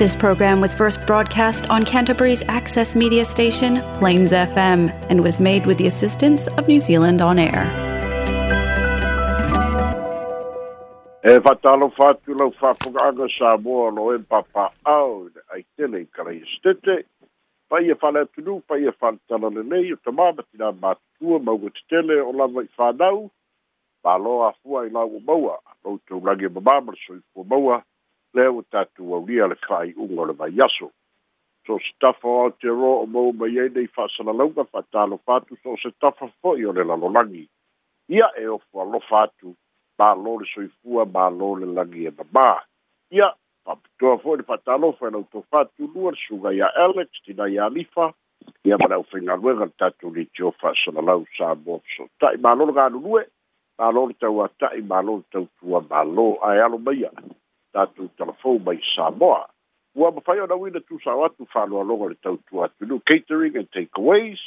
This program was first broadcast on Canterbury's access media station, Plains FM, and was made with the assistance of New Zealand On Air. E whatalo whātu lau whāpunganga Samoa lo e papa au ai tele kare i stete. Pai e whale atunu, pai e whantala le nei, o tamama tina mātua mau te tele o lava i whanau. Pāloa afua i lau maua, lau tau langi mamama soi fua maua. le o tatu au lia le fa i unga le vai yaso. So stafa o te ro o mou mai ei nei fa sana launga fa talo fatu so se tafa fo i o le lalo langi. Ia e o fua lo fatu ba lo le soifua ba lo le langi e baba. Ia fa putoa fo i le fa talo fa i lauto fatu lua suga ia Alex tina ia Alifa ia mara o fina luega le tatu li tio fa sana lau sa mo so tai ma lo le ga lulue ma lo le tau atai ma lo le tau tua ma lo ae alo mai ana. tatu telefon mai Samoa. Ua mawhai o nawi na tūsa o atu whanua longa le tau tu atu nu, catering and takeaways,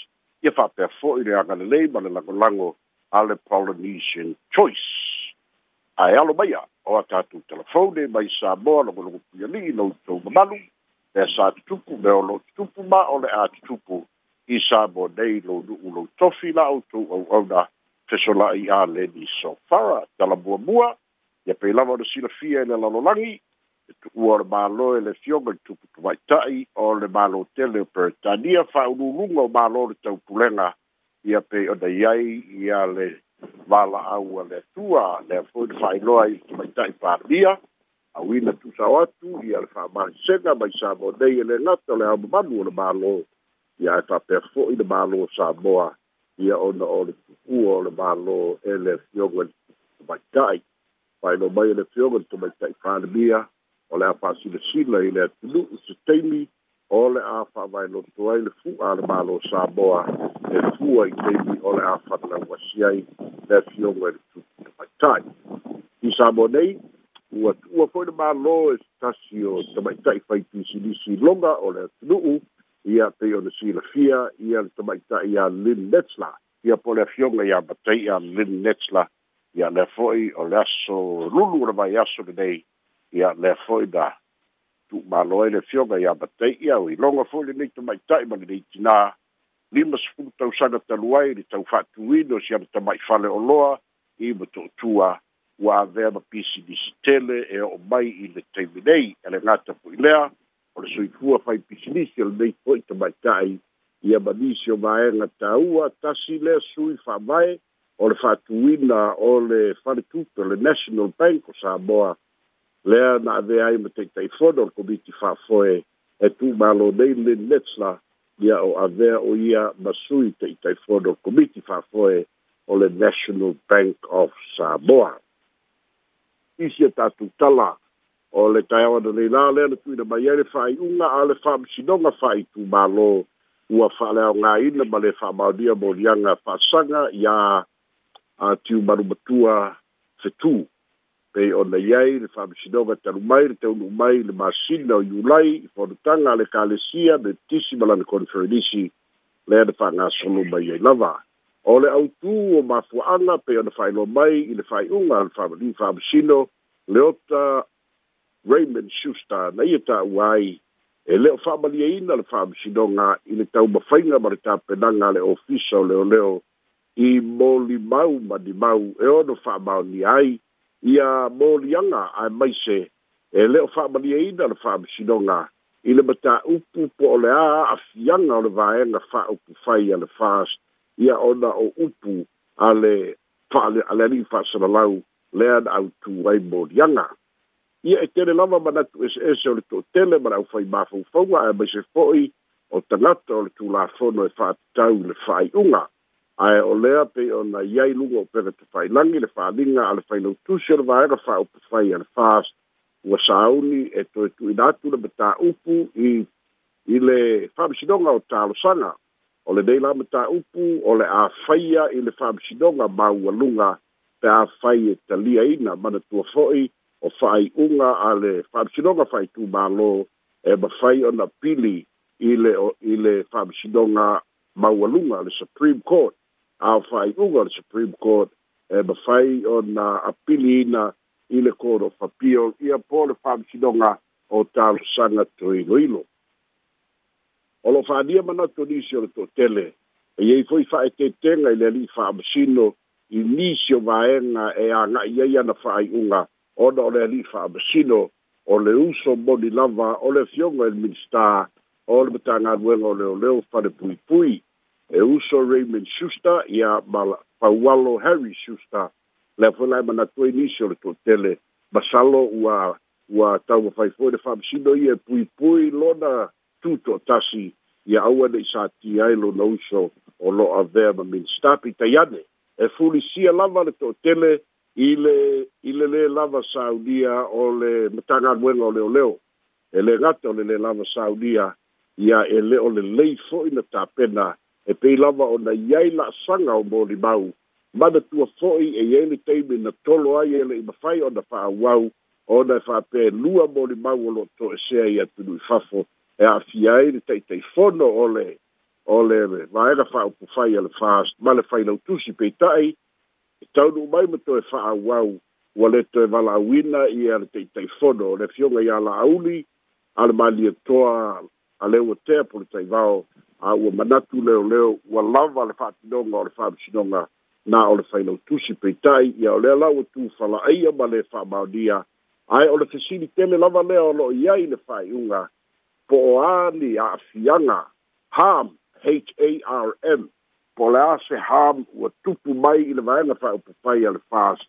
ia whapea fō i le angana lei ma le lango lango a le Polynesian Choice. Ai alo mai a, o a tatu telefon e mai Samoa longa longa pia li i nou tau mamalu, e a sa tupu me o lo tupu ma o le a tupu i Samoa nei lo nu ulo tofi la o tau au au na, Fesola i a Lenny Sofara, tala mua mua, ia pei lava ona silafia i e le lalolagi e tu'ua o le mālō e le fioga i e tuputuvaita'i o le mālō tele o peretania fa'aululuga o mālō le taupulega ia pei ona i ai ia le vala'au a le atua lea foi le fa'ailoa i tuvaita'i palia auina tusao atu ia le fa'amalisega mai sa mo nei e le gata o le aomamalu o le mālō ia e fa'apea fo'i le mālō sa moa ia ona o le tu'ua o le mālō e le fioga i e tuputuvaita'i fai lo mai le fiongo to mai tai fai mia o le apa si le sila i le tulu u se teimi o le a fai vai lo tuai le fu a le malo sa boa le fu ai teimi o le a fai la wasiai le fiongo le tu to mai tai i sa bo nei ua tua foi le malo e stasi o to mai tai fai tisi lisi longa o le tulu u ia te o le sila fia ia le to mai tai a lin netzla ia po le fiongo ia batai a lin netzla ia lea fo'i o le aso lulu o le mai aso lenei ia lea fo'i na tu'umālo ai le fioga iā matei'i au i loga fo'i lenei tamaita'i ma lenei tinā lima sefulu tausaga talu ai le tau fa'atuina o siana tama'ifale oloa i ma to'atua ua avea ma pisinisi tele e o'o mai i le taimi nei e le gata fo'i lea o le soifua fai pisinisi e o lenei fo'i tamaita'i ia manisi o gaega tāua tasi lea sui fa'avae o le fa'atuina o le faletupe o le national bank o samoa lea na ave ai ma taʻitaʻifono o le komiti fa'afoe e tumālo nei le netsa ia o avea o ia masui taʻitaʻifono o le komiti fa'afoe o le national bank of samoa isi e tatou tala o le taeaona leilā lea na tuuina mai ai le fa'ai'uga a le fa'amasinoga fa'aitumālō ua fa'aleaogāina ma le fa'amaonia moliaga fa'asaga iā atiumarumatua fetū pei ona iai le fa'amasinoga talu mai le teulu mai le masina o iulai i fonotaga a le kalesia me tisi ma lana konferenisi lea na fa'agasolo mai ai lava o le autū o mafua'aga pei ona fa'ailoa mai i le fa'ai'uga a le fa'amali'i fa'amasino le ota raymond shuster na ia ta'ua ai e leo fa'amaliaina le fa'amasinoga i le taumafaiga ma le tapenaga le ofisa o leoleo i moli mau ma di mau e ono fa mau ni ai ia moli anga ai mai se e leo fa mali e ina le fa msinonga i le mata upu po ole a a fianga ole vaenga fa upu fai ale fast ia ona o upu ale fa ale ale ni fa sana lau lean au tu ai moli anga ia e tele lava ma natu es es ole to tele ma rau fai mafau fau a mai se foi o tangata ole tu la fono e fa tau le fai unga ae o lea pei ona iai luga o te tafailagi le faaliga a le failautusi o le vaega fa'aupafai a le fas ua sauni e toe tu'ina atu le matā'upu i i le fa'amasinoga o talosaga o lenei la matā'upu o le āfaia i le fa'amasinoga maualuga pe āfai e taliaina manatua fo'i o fa'ai'uga a le fa'amasinoga fa'aitumālō e mafai ona pili i le i le fa'amasinoga maualuga le supreme court a fai unga le Supreme Court e ma fai o na apili ina i le koro fapio i a po le whamsidonga o tāru sanga tō ilo ilo. O lo whānia mana tō nisi o le tō tele, e iei fai fai te tenga i le li whamsino i nisi o vaenga e a ngā iei ana fai unga o na o le li whamsino o le uso moni lava o le fionga il minister o le mtanga nuenga o leo leo whare pui pui e uso Raymond Schuster ia Paualo Harry Schuster le fo la mana to inicio le totele basalo ua ua tau fai fo de fam sino ia e pui pui lona tuto tasi ia aua de sa ti ai lo no so o lo a ver ma min stapi tayane e fuli sia lava le totele ile ile le lava saudia o le matanga wenga e o le oleo e le gato le le lava saudia ia ele o le leifo ina tapena ta e pei lava o na iai la asaga o molimau ma na tua fo'i e iai le taimi na tolo ai e le'i mafai ona fa'auau ona e fa'apelua molimau o lo'o to'esea ia tunui fafo e a'afia e ai le ole ole le o le vaega fa'aupufai a le fas ma le failautusi peita'i e taunu'u mai ma toe fa'auau ua lē toe vala'auina ia le taʻitaifono o le fioga iā la'auli a le malietoa a le ua tea politaivao aua ah, manatu leoleo ua lava le fa'atinoga o le fa'amasinoga na o le tusi peitai ia o lea la ua tufala'aia ma le fa'amaonia ae o le fesili tele lava lea o lo'o i ai le faaiʻuga po o ani a'afiaga harm h a r m po le a se ham ua tupu mai i le vaega fa'aupapai a le fas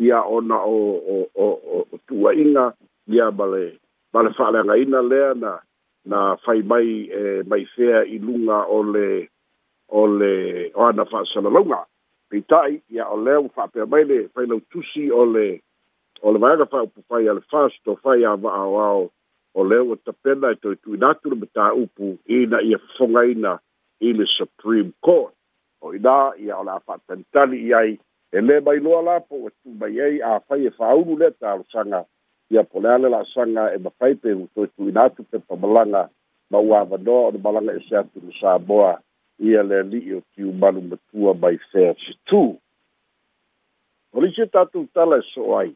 ia ona o o o o tu'ua'iga ia ma le ma le fa'aleagaina lea na na fai mai e mai fea i lunga o le o le o ana fa'asalalauga peitai ia o lea fa pe mai le fai failau tusi o le o le vaega fa'aupufai a le fast o fai a va'aoao o lea ua tapena e toetuina atu leme tāupu ina ia fofogaina i le supreme court o inā ia o la a fa'atalitali i ai e lē mailoa la po ua tumai ai fai e fa'aulu lea talosaga ia pole ana laasaga e mafai pe hutoetuina atu pe pamalaga ma ua avanoa o le malaga ese atu ma saboa ia le ali'i o tiumalu matua mai fersi tu polisi tatou tala e so'o ai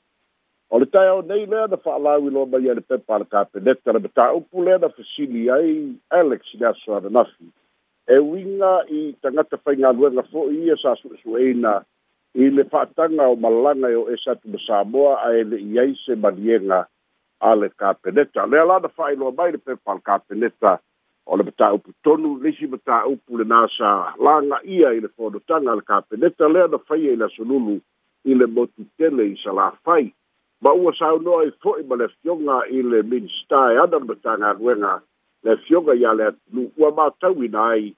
o le tae ao nei lea na fa'alau i loa mai ia le pepa ana kapeneta le mataupu lea na fasili ai alex leaso ananafi e uiga i tagata faigaluega fo'i ia e sa su'esu'eina su e e i le fa'atanga o malanga e o esa atu ma samoa ae le'i ai se maliega a le kapeneta lea lana fa'ailoa mai le pepa le kapeneta o le mataupu tonu leisi mataupu lenā sa laga'ia i le fonotaga a le kapeneta lea na faia e i le asolulu i le motu tele i salafai ma ua saunoa ai e fo'i ma le afioga i le minista e ana le matagaluega le afioga iā le atulu ua matau inā ai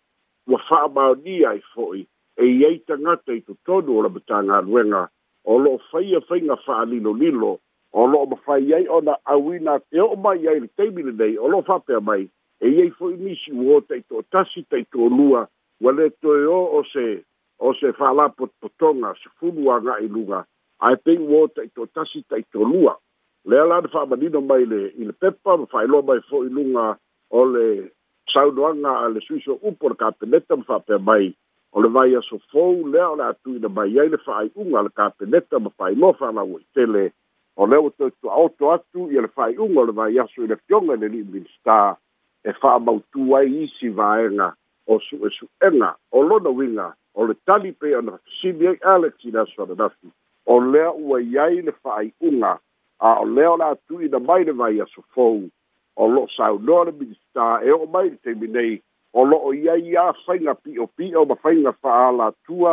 ua fa'amaonia ai fo'i e iai tagata i totonu o lamatagaluega o lo'o faia faiga fa'alilolilo o lo'o mafai ai ona auina te o'o mai ai le taimi lenei o lo'o fa'apea mai e iai fo'i nisi uō taʻitoʻatasi taʻitolua ua lē toe ō o se o se fa'alapotopotoga sefulu aga'i luga ae pei uō taʻitoʻatasi taʻitolua lea la ona fa'amanino mai le i le pepa ma fa'aeloa mai fo'i luga o le saunoaga a le suiso upu o le kapeneta ma fa'apea mai o le vai aso fou lea o le atuina mai ai le fa'ai'uga le kapeneta ma failofa alau i tele o lea ua toetua'oto atu ia le fa'ai'uga o le vai aso i le fioga i le li'i minista e fa'amautū ai isi vaega o su'esu'ega o lona uiga o le tali pei ona fasili ai alex i le aso ananafi o lea ua i ai le fa'ai'uga a o lea o le atuina mai le vai aso fou o lo'o saunoa le minista e o'o mai le taimi nei o lo'o ia ia faiga pi'opi'o ma faiga fa'alatua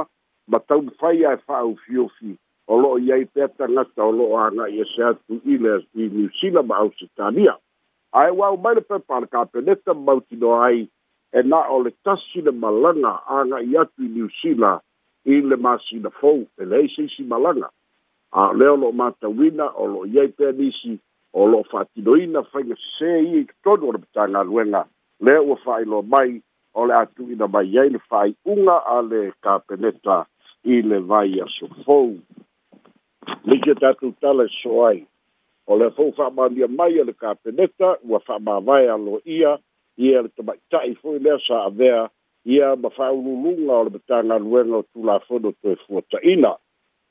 ma taumafai ae fa'aufiofi o lo'o ia i pea tagata o lo'o aga'i ese atu i le i niusila ma ausitalia ae ua au mai le pepale kapeneta mautinoa ai e na o le tasi le malaga aga'i atu i niusila i le masina fou e leai se isi malaga a lea o lo'o matauina o lo'o iai pea nisi o lo'o fa'atinoina faiga sesē ia i totonu o le matagaluega le ua fa'ailoa mai o le atu'ina mai ai le fa'ai'uga a le kapeneta i le vai asofou leike tatou tala e so ai o le fou fa'amalia mai e le kapeneta ua fa'amāvae alo ia ia le tama'ita'i fo'i lea sa avea ia ma fa'aululuga o le matagaluega o tulafono toe fuataʻina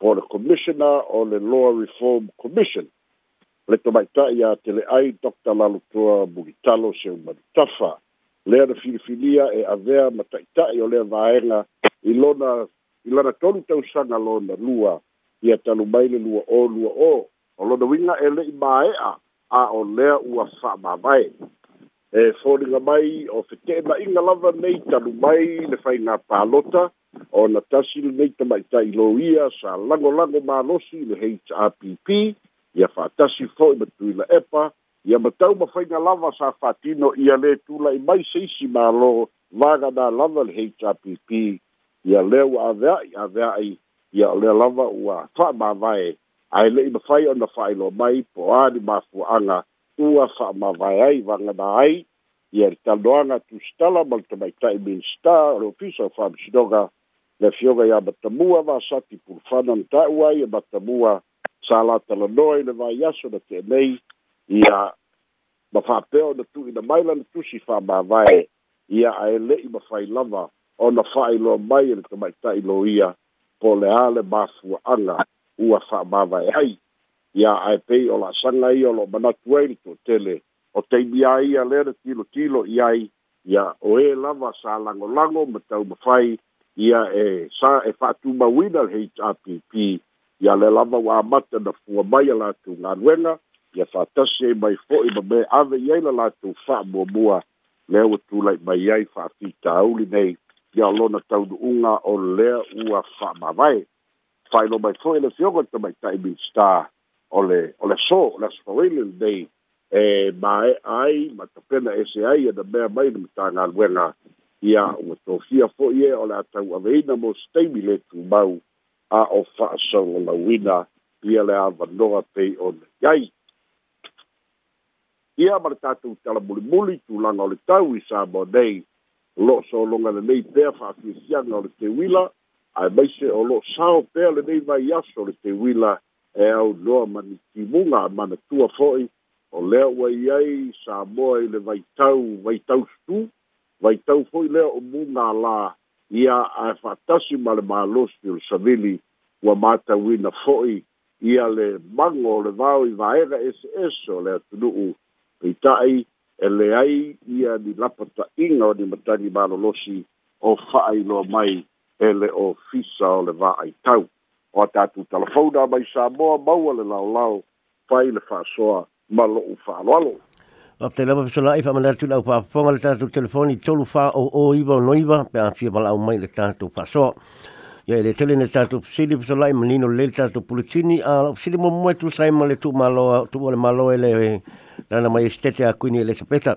po le commissioner o le law reform commission le to mai ta ia te le ai dr lalo to bugitalo se ma tafa le ada filifilia e avea ma ta ia o le vaenga i lona i lona ton tau sanga lona lua ia talu mai le lua o lua o o lona winga e le i maea a o lea ua fa ma mai e fōringa mai o fete na inga lava nei talu mai le fai ngā pālota o na tasil nei tamaita i loia sa lango lango mālosi le HRPP ia fa'atasi fo'i ma tuila epa ia matau ma faiga lava sa fa'atino ia lē tula'i mai se isi mālō vagana lava le hpp ia lea ua aveai aveai ia o lea lava ua fa'amāvae ae le'i mafai ona fa'ailo mai po ali mafua'aga ua fa'amāvae ai vagana ai ia le taloaga tusitala ma le tamaita'i minista o le ofisa o fa'amasinoga le fioga iā matamua vasati pulufana na ta'u ai e matamua sa la tala noi le vai yaso na te nei ia ma fa peo na tu ina maila na tu si fa ma vai ia a ele i ma fai lava o na fa i lo mai ele ka mai ta i lo ia po le ale ma fua anga ua fa ma vai hai ia a pei o la sanga i o lo manatu eri to tele o te bia ia lera tilo tilo i ai ia o e lava sa lango lango ma tau ma fai ia e sa e fa tu ma wina le HRPP ia ia le lava ua amata na fua mai a latou galuega ia faatasi ai mai fo'i ma me ave i ai la latou fa'amuamua lea ua tula'i mai ai fa'afitauli nei ia o lona taunu'uga o lea ua fa'amavae fa'ailo mai fo'i le fioga tamaita'i minstar o le o le so o le asofauili lenei e mae'a ai ma tapena ese ai ana mea mai na matagaluega ia ua tofia fo'i e o le atau atau'aveina mo stami le tumau a o fa'asaugo lauina ia le avanoga pei ona i ai ia ma le tatou talamulimuli tulaga o le tau i sa moa nei lo'o sologa lenei pea fa'afiafiaga o le teuila ae maise o lo'o sao pea lenei mai aso le teuila e aunoa ma nitimuga a manatua fo'i o lea ua i ai sa moa i le vaitau vaitau stu vaitau fo'i lea o mugalā ia ae fa'atasi ma le malosi o le savili ua matauina fo'i ia le mago o le vao i vaega eseese o le atunu'u peita'i e leai ia ni lapa ta'iga o ni matagi malolosi o fa'ailoa mai e le ofisa o le va'aitau o a tatou talafauna mai sa moa maua le laolao fai le fa'asoa ma lo'u fa'aloalo Pap te lapa pisa lai, whamana tu lau pāpaponga le tātou telefoni, tolu fa o o iwa no noiwa, pe a fia malau mai le tātou pāsoa. so e le tele ne tātou pisili pisa lai, manino le tātou pulitini, a la pisili mo tu sai ma le tu maloa, tu wale maloa le rana mai estete a kuini le sapeta.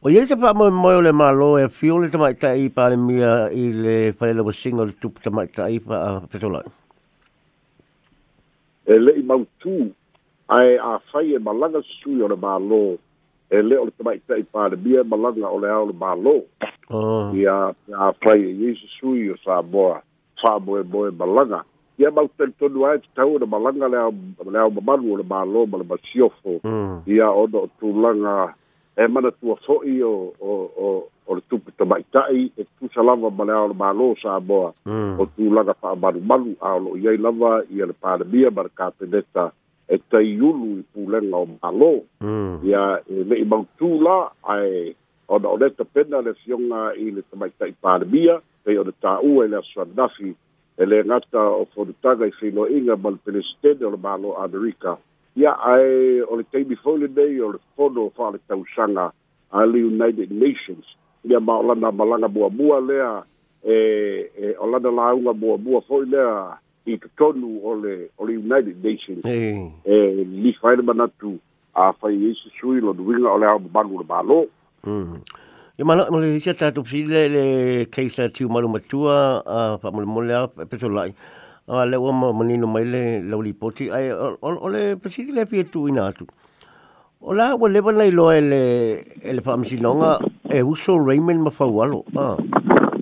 O ye se pa mo mo le malo e fio le mai ta i pa le mia i le fa le wasinga le tupu tamai ta i pa a petolai. E le i tu ai a fai e malanga su o le malo e leo le tamai tai pāre bia malanga o le aole mālō ah. i a a pai e Jesus sui o sa boa sa boe boe malanga i a mau tel tonu ae te tau na malanga le au le au mamalu o le mālō ma le masiofo mm. i a ono o tūlanga e mana tua fo'i o o o o le tupu tamai tai e tu sa lava ma le aole mālō sa boa mm. o tūlanga pa amalumalu a olo i ai lava i a le pāre bia ma le kāpeneta e tai ulu i pūlenga o malo. Mm. Ia e mei mautū la, ai o na oneta pena le fionga i le tamaita i pārmia, pei o na tā ua i e le aswanafi, e le ngata o fonutanga i whino inga ma le pelestene o le malo Amerika. Ia ai o le teimi fōle nei o le fono o whāle tausanga a le United Nations. Ia ma o lana malanga mua mua lea, e, e o lana launga mua mua fōi lea, i te tonu o le, o le United Nations. Hey. E, ni whaere manatu a whai eisi sui lo duinga o le hao mbangu le bālo. Mm. E mana, mo le isi a tātu le, le keisa tiu maru matua, a pa mole mole a peto lai. A le ua ma manino mai le lau li poti. Ai, o, o, o le pasiti le pia tu ina atu. O la, wa lewa nei loa e le, e le whaamisinonga, e uso Raymond mafawalo. Ah.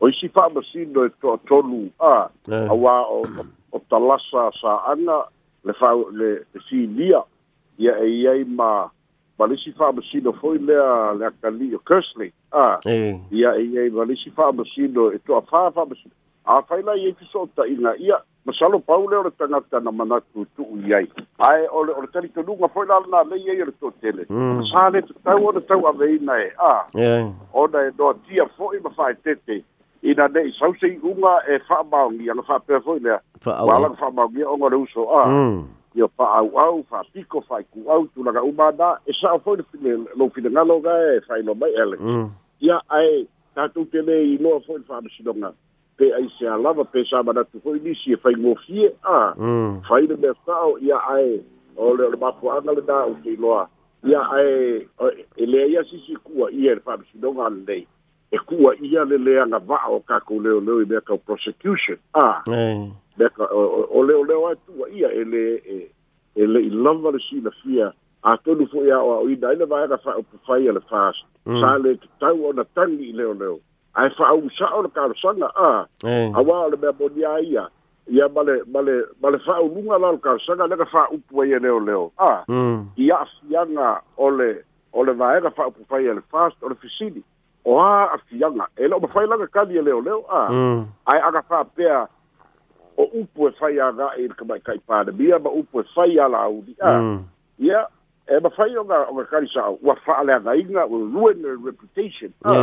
o isi fa'amasino e to'atolu a eh. auā o o talasa sa'aga le fa le le filia ia e iai ma ma lisi fa'amasino fo'i lea le akali o kersley a eh. ia e iai ma lisi fa'amasino e to'afā fa'amasino afai la iai fiso'ota'iga e ia masalo pau le o le tagata na manatu tu'u iai ae o le o le talitonuga fo'i la lanālei ai o le to'atele mm. sa le tatau ona tau aveina e a eh. ona e noatia fo'i ma fa'aetete ina ne sau se unga e fa bau ni ala fa pe fo ne fa ala fa bau ni onga reu so a yo fa au au fa piko fa ku au tu la u bada e sa fo ni lo fi de ngalo ga e fa no mai ele ya mm. ai ta tu te le i lo fo fa bi donga pe ai se ala va pe sa bada tu fo ni si fa e ngo fi a fa mm. i de sa o ya ai o le le ba fo ana le da u ti lo ya ai ele ya si si ku i er fa bi donga le e ku'a ia le leaga va'a o kakou leoleo i mea kau prosecution a mea ka o eh. leoleo ae ia e lē e, e le'i lava le silafia atonu fo'i a o ai le vaega fa'aupufai a le fast mm. sa le tatau ona tagi i leoleo ae fa'ausa'a o le kalosaga a e auā eh. o le mea monia ia ia male male male fa'auluga la o le kalosaga lega fa'aupu ai e leoleo a mm. i a'afiaga o le o le vaega fa'aupufai a e le fast o le fisili oā asiaga e leʻo mafai laga kali e leoleo a ah. hmm. ae aga faapea o oh, upu e fai agaʻi i le kamaʻikai palemia ma upu e fai alauli a ia e mafai oga oga kali saʻo ua fa'aleagaiga ua ruin e reputation a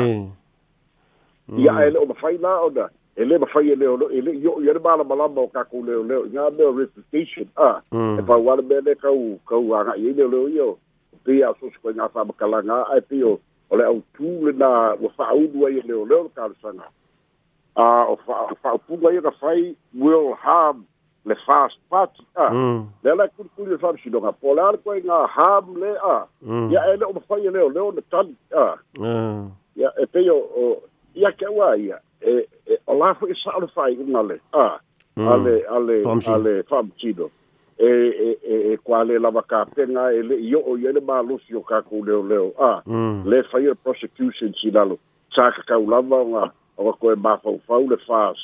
ia ae leʻo mafai la ona e le mafai e leoleo e leʻi oo ia le malamalama o kakou leoleo iga mea reputation a e pauale mea le kau kau agaʻi ai leoleo ia o pei a o sosokoiga fa'amakalaga ae ah, pei o o le autū lenā ua faaulu ai e leoleo le talesaga a o fa'aupuga ai na fai will harm le fast party a mm. le ala kulikuli le fa'amasinoga po le ale koe ga ham le a mm. ia e le'o mafai e leoleo na tali a mm. ia e pei o ia ke aua ia e, e o la fo'i e saole fa'ai'uga le a ale ale ale fa'amasino e e e e kwale la vaka penga e le yo o yele ba lu sio ka ku leo leo a mm. le fire prosecution si la lo cha ka ka u la ba nga o ko e ba fa u fa u le fas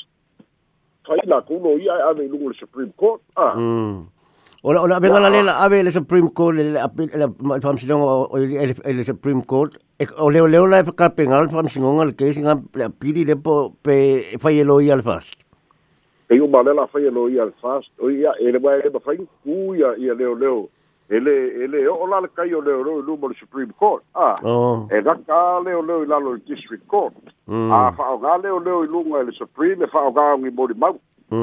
fai la ku no ia ave lu le supreme court a mm. ola ola venga la lela ave le supreme court le apil le fam si nga o le le supreme court e o leo leo la ka penga le fam si nga le ke si nga le apili le po pe fai e lo ia le fas pei uma lela fai lo ia fast o ia ele vai ele fai ku ia ia leo leo ele ele o la kai o leo leo no supreme court ah e da ka leo leo la lo district court hmm. ah fa o ga leo leo lunga ele supreme fa o ga ngi body mau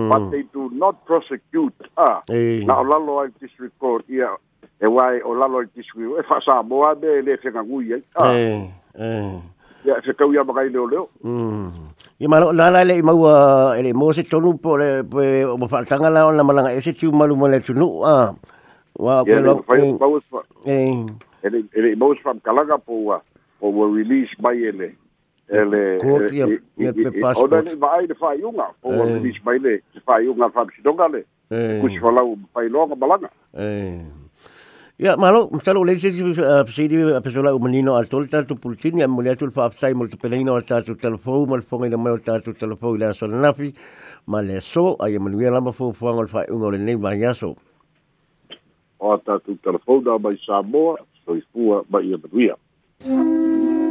but they do not prosecute ah na o la lo district court ia e wai o la lo district e fa sa mo ade ele ngui ah eh eh ia se kau ia leo leo mm I malo na la le mau le mo se tonu po le po mo fa tanga la ona malanga e se tiu malu mo le tunu a wa ko lo e e le mo se fa kalaga po wa po wo release by ele ele ko ti e pe eh, pas ona oh, ni vai de fa yunga po wo release by ele fa yunga fa si donga le eh. ku si fa la u fa longa malanga ah. e eh. Ya, malu. Misalnya oleh sisi sisi persoalan umenino atau tentang tu pulcin yang mulia tu lupa apa yang mulut pelanino atau tu telefon, mulut fong ini mahu atau telefon ialah soal nafi. Malaso, ayam menunggu lama fong fong alfa orang ini banyak so. Atau tu telefon dah bayi sabo, so ibu bayi menunggu.